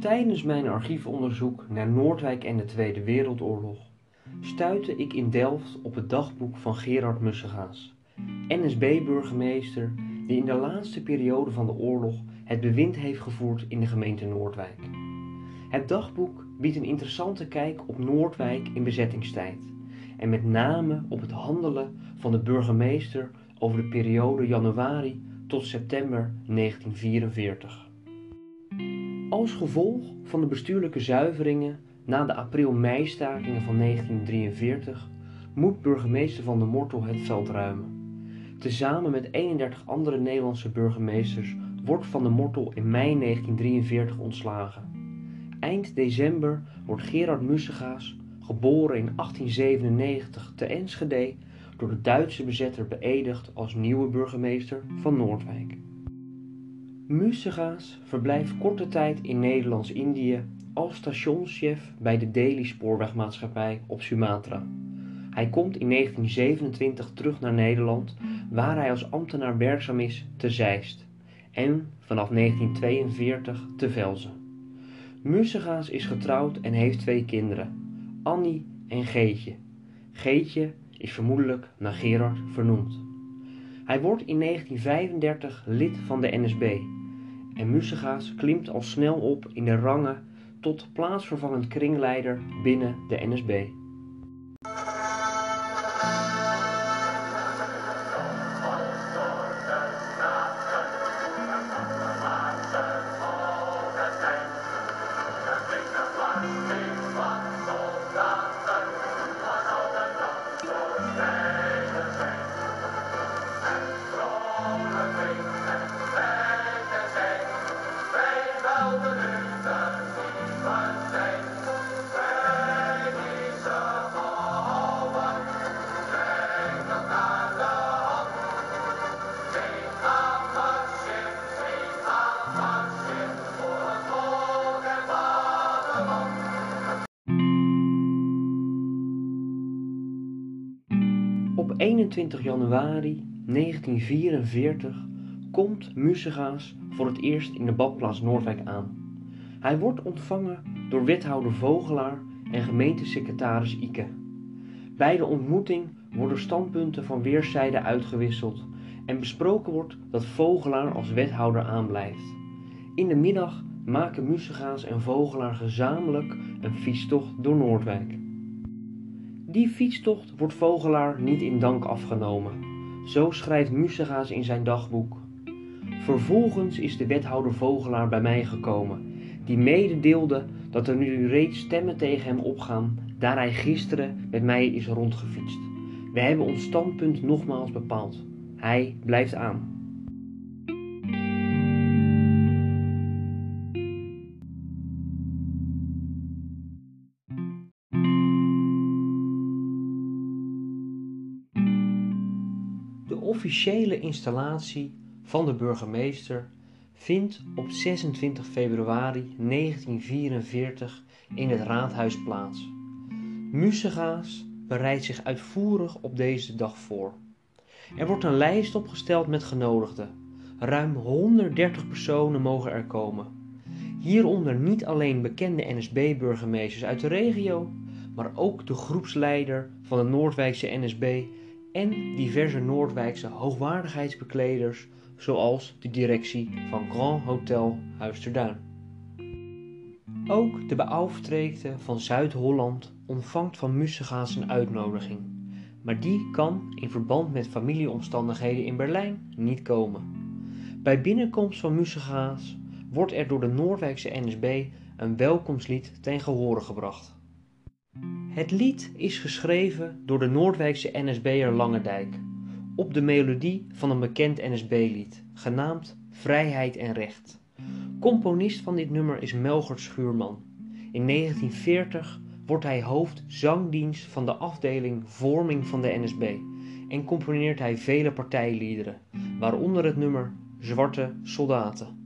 Tijdens mijn archiefonderzoek naar Noordwijk en de Tweede Wereldoorlog stuitte ik in Delft op het dagboek van Gerard Mussegaas, NSB-burgemeester die in de laatste periode van de oorlog het bewind heeft gevoerd in de gemeente Noordwijk. Het dagboek biedt een interessante kijk op Noordwijk in bezettingstijd en met name op het handelen van de burgemeester over de periode januari tot september 1944. Als gevolg van de bestuurlijke zuiveringen na de april-meistakingen van 1943 moet burgemeester Van der Mortel het veld ruimen. Tezamen met 31 andere Nederlandse burgemeesters wordt Van der Mortel in mei 1943 ontslagen. Eind december wordt Gerard Mussegaas, geboren in 1897 te Enschede, door de Duitse bezetter beëdigd als nieuwe burgemeester van Noordwijk. Mussegaas verblijft korte tijd in Nederlands-Indië als stationschef bij de Delhi Spoorwegmaatschappij op Sumatra. Hij komt in 1927 terug naar Nederland, waar hij als ambtenaar werkzaam is te Zeist en vanaf 1942 te Velzen. Mussegaas is getrouwd en heeft twee kinderen, Annie en Geetje. Geetje is vermoedelijk naar Gerard vernoemd. Hij wordt in 1935 lid van de NSB en klimt al snel op in de rangen tot plaatsvervangend kringleider binnen de NSB. 21 januari 1944 komt Musegaas voor het eerst in de badplaats Noordwijk aan. Hij wordt ontvangen door wethouder Vogelaar en gemeentesecretaris Ike. Bij de ontmoeting worden standpunten van weerszijden uitgewisseld en besproken wordt dat Vogelaar als wethouder aanblijft. In de middag maken Musegaas en Vogelaar gezamenlijk een fietstocht door Noordwijk. Die fietstocht wordt Vogelaar niet in dank afgenomen. Zo schrijft Musegaas in zijn dagboek. Vervolgens is de wethouder Vogelaar bij mij gekomen, die mededeelde dat er nu reeds stemmen tegen hem opgaan, daar hij gisteren met mij is rondgefietst. We hebben ons standpunt nogmaals bepaald. Hij blijft aan. Officiële installatie van de burgemeester vindt op 26 februari 1944 in het raadhuis plaats. Musegaas bereidt zich uitvoerig op deze dag voor. Er wordt een lijst opgesteld met genodigden. Ruim 130 personen mogen er komen. Hieronder niet alleen bekende NSB-burgemeesters uit de regio, maar ook de groepsleider van de Noordwijkse NSB en diverse Noordwijkse hoogwaardigheidsbekleders, zoals de directie van Grand Hotel Huisterduin. Ook de beauftragte van Zuid-Holland ontvangt van Mussegaas een uitnodiging, maar die kan in verband met familieomstandigheden in Berlijn niet komen. Bij binnenkomst van Mussegaas wordt er door de Noordwijkse NSB een welkomstlied ten gehore gebracht. Het lied is geschreven door de Noordwijkse NSB'er Langendijk op de melodie van een bekend NSB-lied, genaamd Vrijheid en Recht. Componist van dit nummer is Melgert Schuurman. In 1940 wordt hij hoofd zangdienst van de afdeling Vorming van de NSB en componeert hij vele partijliederen, waaronder het nummer Zwarte Soldaten.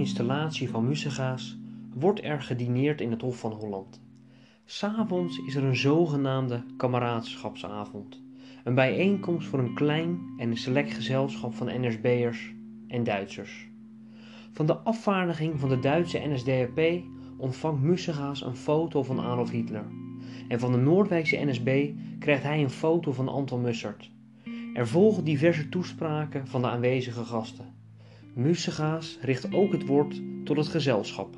Installatie van Musegaas wordt er gedineerd in het Hof van Holland. S'avonds is er een zogenaamde kameraadschapsavond. Een bijeenkomst voor een klein en select gezelschap van NSB'ers en Duitsers. Van de afvaardiging van de Duitse NSDAP ontvangt Musegaas een foto van Adolf Hitler. En van de Noordwijkse NSB krijgt hij een foto van Anton Mussert. Er volgen diverse toespraken van de aanwezige gasten. Musegaas richt ook het woord tot het gezelschap.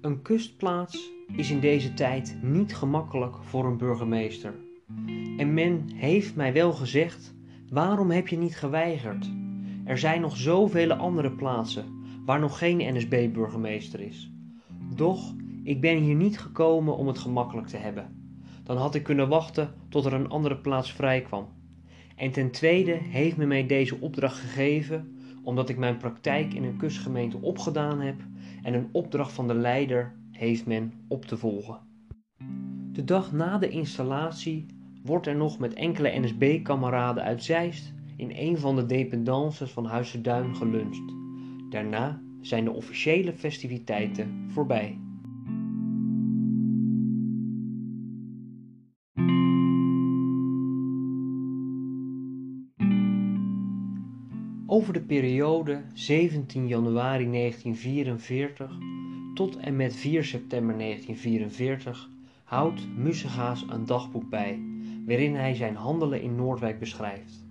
Een kustplaats is in deze tijd niet gemakkelijk voor een burgemeester. En men heeft mij wel gezegd: waarom heb je niet geweigerd? Er zijn nog zoveel andere plaatsen waar nog geen NSB-burgemeester is. Doch ik ben hier niet gekomen om het gemakkelijk te hebben. Dan had ik kunnen wachten tot er een andere plaats vrij kwam. En ten tweede heeft men mij deze opdracht gegeven omdat ik mijn praktijk in een kustgemeente opgedaan heb en een opdracht van de leider heeft men op te volgen. De dag na de installatie wordt er nog met enkele NSB-kameraden uit Zeist in een van de dependances van Huizen Duin geluncht. Daarna zijn de officiële festiviteiten voorbij. Over de periode 17 januari 1944 tot en met 4 september 1944 houdt Musegaas een dagboek bij, waarin hij zijn handelen in Noordwijk beschrijft.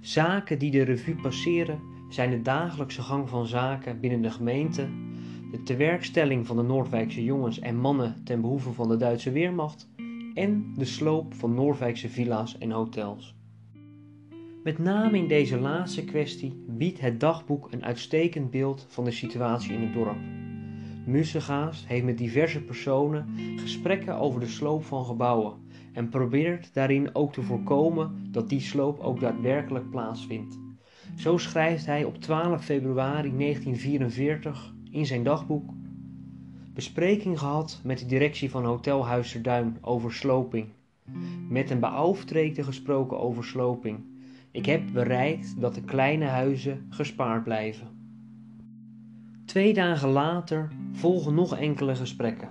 Zaken die de revue passeren zijn de dagelijkse gang van zaken binnen de gemeente, de tewerkstelling van de Noordwijkse jongens en mannen ten behoeve van de Duitse Weermacht en de sloop van Noordwijkse villa's en hotels. Met name in deze laatste kwestie biedt het dagboek een uitstekend beeld van de situatie in het dorp. Musegaas heeft met diverse personen gesprekken over de sloop van gebouwen en probeert daarin ook te voorkomen dat die sloop ook daadwerkelijk plaatsvindt. Zo schrijft hij op 12 februari 1944 in zijn dagboek: Bespreking gehad met de directie van Hotel Huisterduin over sloping. Met een beauftragte gesproken over sloping. Ik heb bereikt dat de kleine huizen gespaard blijven. Twee dagen later volgen nog enkele gesprekken.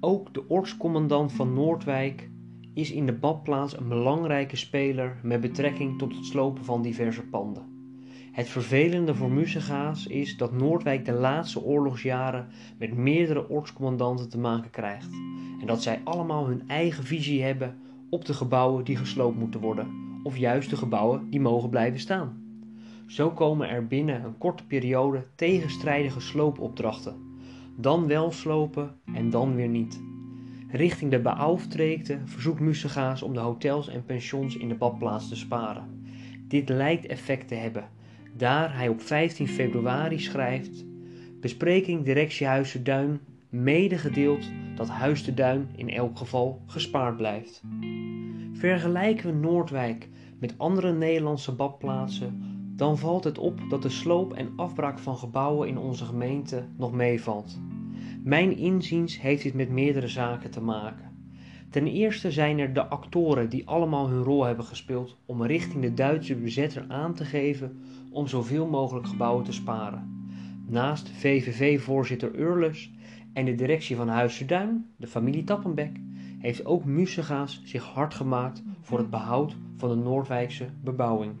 Ook de ortscommandant van Noordwijk is in de badplaats een belangrijke speler met betrekking tot het slopen van diverse panden. Het vervelende voor Musegaas is dat Noordwijk de laatste oorlogsjaren met meerdere ortscommandanten te maken krijgt en dat zij allemaal hun eigen visie hebben op de gebouwen die gesloopt moeten worden of juist de gebouwen die mogen blijven staan. Zo komen er binnen een korte periode tegenstrijdige sloopopdrachten. Dan wel slopen en dan weer niet. Richting de beauftragte verzoekt Musegaas om de hotels en pensions in de badplaats te sparen. Dit lijkt effect te hebben, daar hij op 15 februari schrijft: Bespreking directiehuis de Duin, medegedeeld dat Huis de Duin in elk geval gespaard blijft. Vergelijken we Noordwijk met andere Nederlandse badplaatsen, dan valt het op dat de sloop en afbraak van gebouwen in onze gemeente nog meevalt. Mijn inziens heeft dit met meerdere zaken te maken. Ten eerste zijn er de actoren die allemaal hun rol hebben gespeeld om richting de Duitse bezetter aan te geven om zoveel mogelijk gebouwen te sparen. Naast VVV-voorzitter Urlus en de directie van Huis Duin, de familie Tappenbeck, heeft ook Musegaas zich hard gemaakt voor het behoud van de Noordwijkse bebouwing.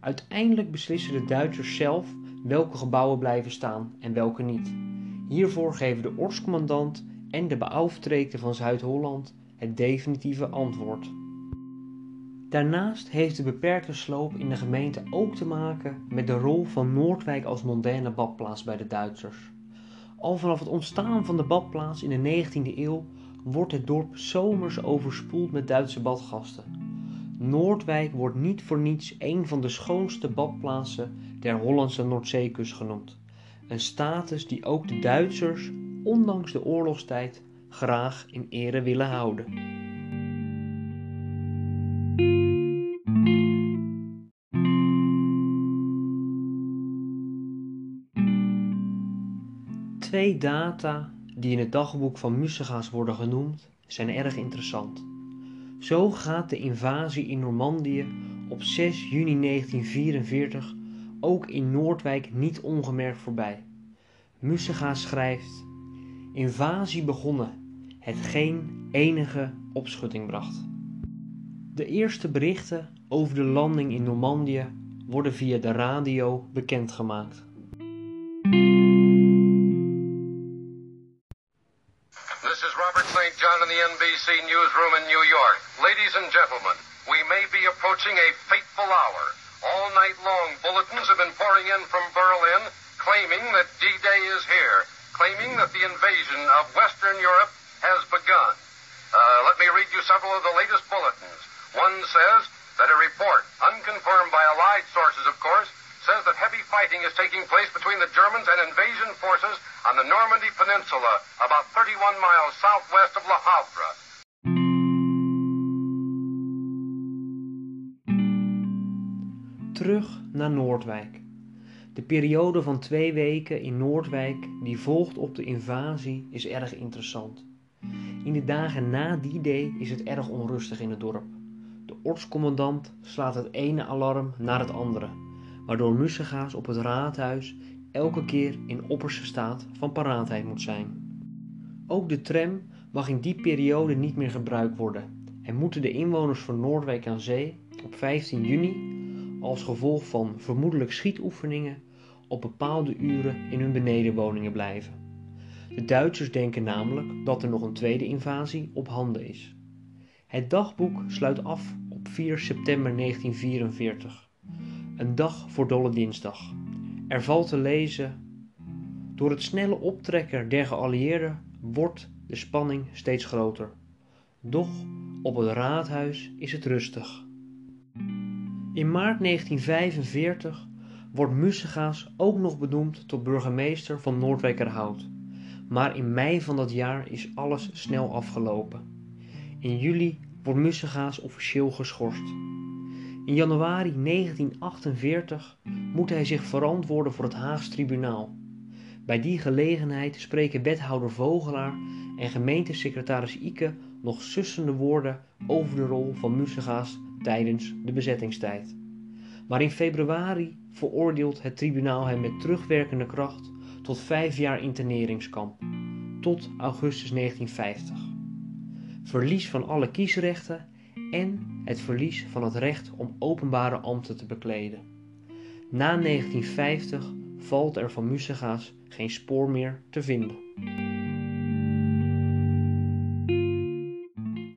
Uiteindelijk beslissen de Duitsers zelf welke gebouwen blijven staan en welke niet. Hiervoor geven de ortscommandant en de beauftragte van Zuid-Holland het definitieve antwoord. Daarnaast heeft de beperkte sloop in de gemeente ook te maken met de rol van Noordwijk als mondaine badplaats bij de Duitsers. Al vanaf het ontstaan van de badplaats in de 19e eeuw wordt het dorp zomers overspoeld met Duitse badgasten. Noordwijk wordt niet voor niets een van de schoonste badplaatsen der Hollandse Noordzeekust genoemd. Een status die ook de Duitsers, ondanks de oorlogstijd, graag in ere willen houden. Twee data die in het dagboek van Musegaas worden genoemd, zijn erg interessant. Zo gaat de invasie in Normandië op 6 juni 1944 ook in Noordwijk niet ongemerkt voorbij. Mussega schrijft: Invasie begonnen, hetgeen enige opschutting bracht. De eerste berichten over de landing in Normandië worden via de radio bekendgemaakt. In the NBC newsroom in New York. Ladies and gentlemen, we may be approaching a fateful hour. All night long, bulletins have been pouring in from Berlin claiming that D-Day is here, claiming that the invasion of Western Europe has begun. Uh, let me read you several of the latest bulletins. One says that a report, unconfirmed by allied sources, of course, says that heavy fighting is taking place between the Germans and invasion forces on Normandy Peninsula, about 31 miles southwest of Le Havre. Terug naar Noordwijk. De periode van twee weken in Noordwijk die volgt op de invasie is erg interessant. In de dagen na die day is het erg onrustig in het dorp. De ortscommandant slaat het ene alarm naar het andere, waardoor Mussegaas op het raadhuis elke keer in opperste staat van paraatheid moet zijn. Ook de tram mag in die periode niet meer gebruikt worden en moeten de inwoners van Noordwijk aan Zee op 15 juni als gevolg van vermoedelijk schietoefeningen op bepaalde uren in hun benedenwoningen blijven. De Duitsers denken namelijk dat er nog een tweede invasie op handen is. Het dagboek sluit af op 4 september 1944, een dag voor Dolle Dinsdag. Er valt te lezen: Door het snelle optrekken der geallieerden wordt de spanning steeds groter. Doch op het raadhuis is het rustig. In maart 1945 wordt Mussegaas ook nog benoemd tot burgemeester van Noordwijkerhout. Maar in mei van dat jaar is alles snel afgelopen. In juli wordt Mussegaas officieel geschorst. In januari 1948 moet hij zich verantwoorden voor het Haags tribunaal. Bij die gelegenheid spreken wethouder Vogelaar en gemeentesecretaris Ike nog sussende woorden over de rol van Mussegaas tijdens de bezettingstijd. Maar in februari veroordeelt het tribunaal hem met terugwerkende kracht tot vijf jaar interneringskamp, tot augustus 1950. Verlies van alle kiesrechten en het verlies van het recht om openbare ambten te bekleden. Na 1950 valt er van Musegaas geen spoor meer te vinden.